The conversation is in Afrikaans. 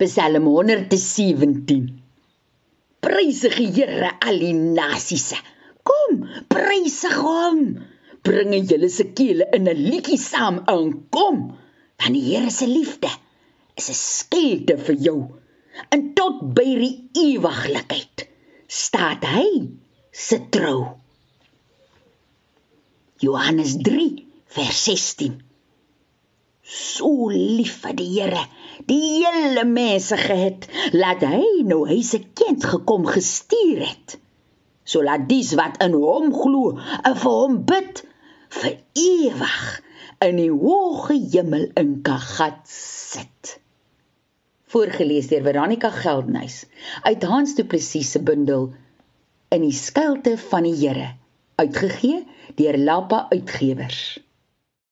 Psalm 117. Prysige Here al die nasies. Kom, prysig hom. Bring julle se kele in 'n liedjie saam in. Kom, want die Here se liefde is 'n skilte vir jou. En tot by die ewiglikheid staat hy se trou. Johannes 3 vers 16 So lief vir die Here die hele mense gehet, laat hy nou hy se kind gekom gestuur het. So laat dies wat in hom glo en vir hom bid vir ewig in die hoë hemel in kagat sit. Voorgeles deur Veronica Geldnys uit Hans Du Plessis se bundel in die skuilte van die Here uitgegee deur Lappa Uitgewers.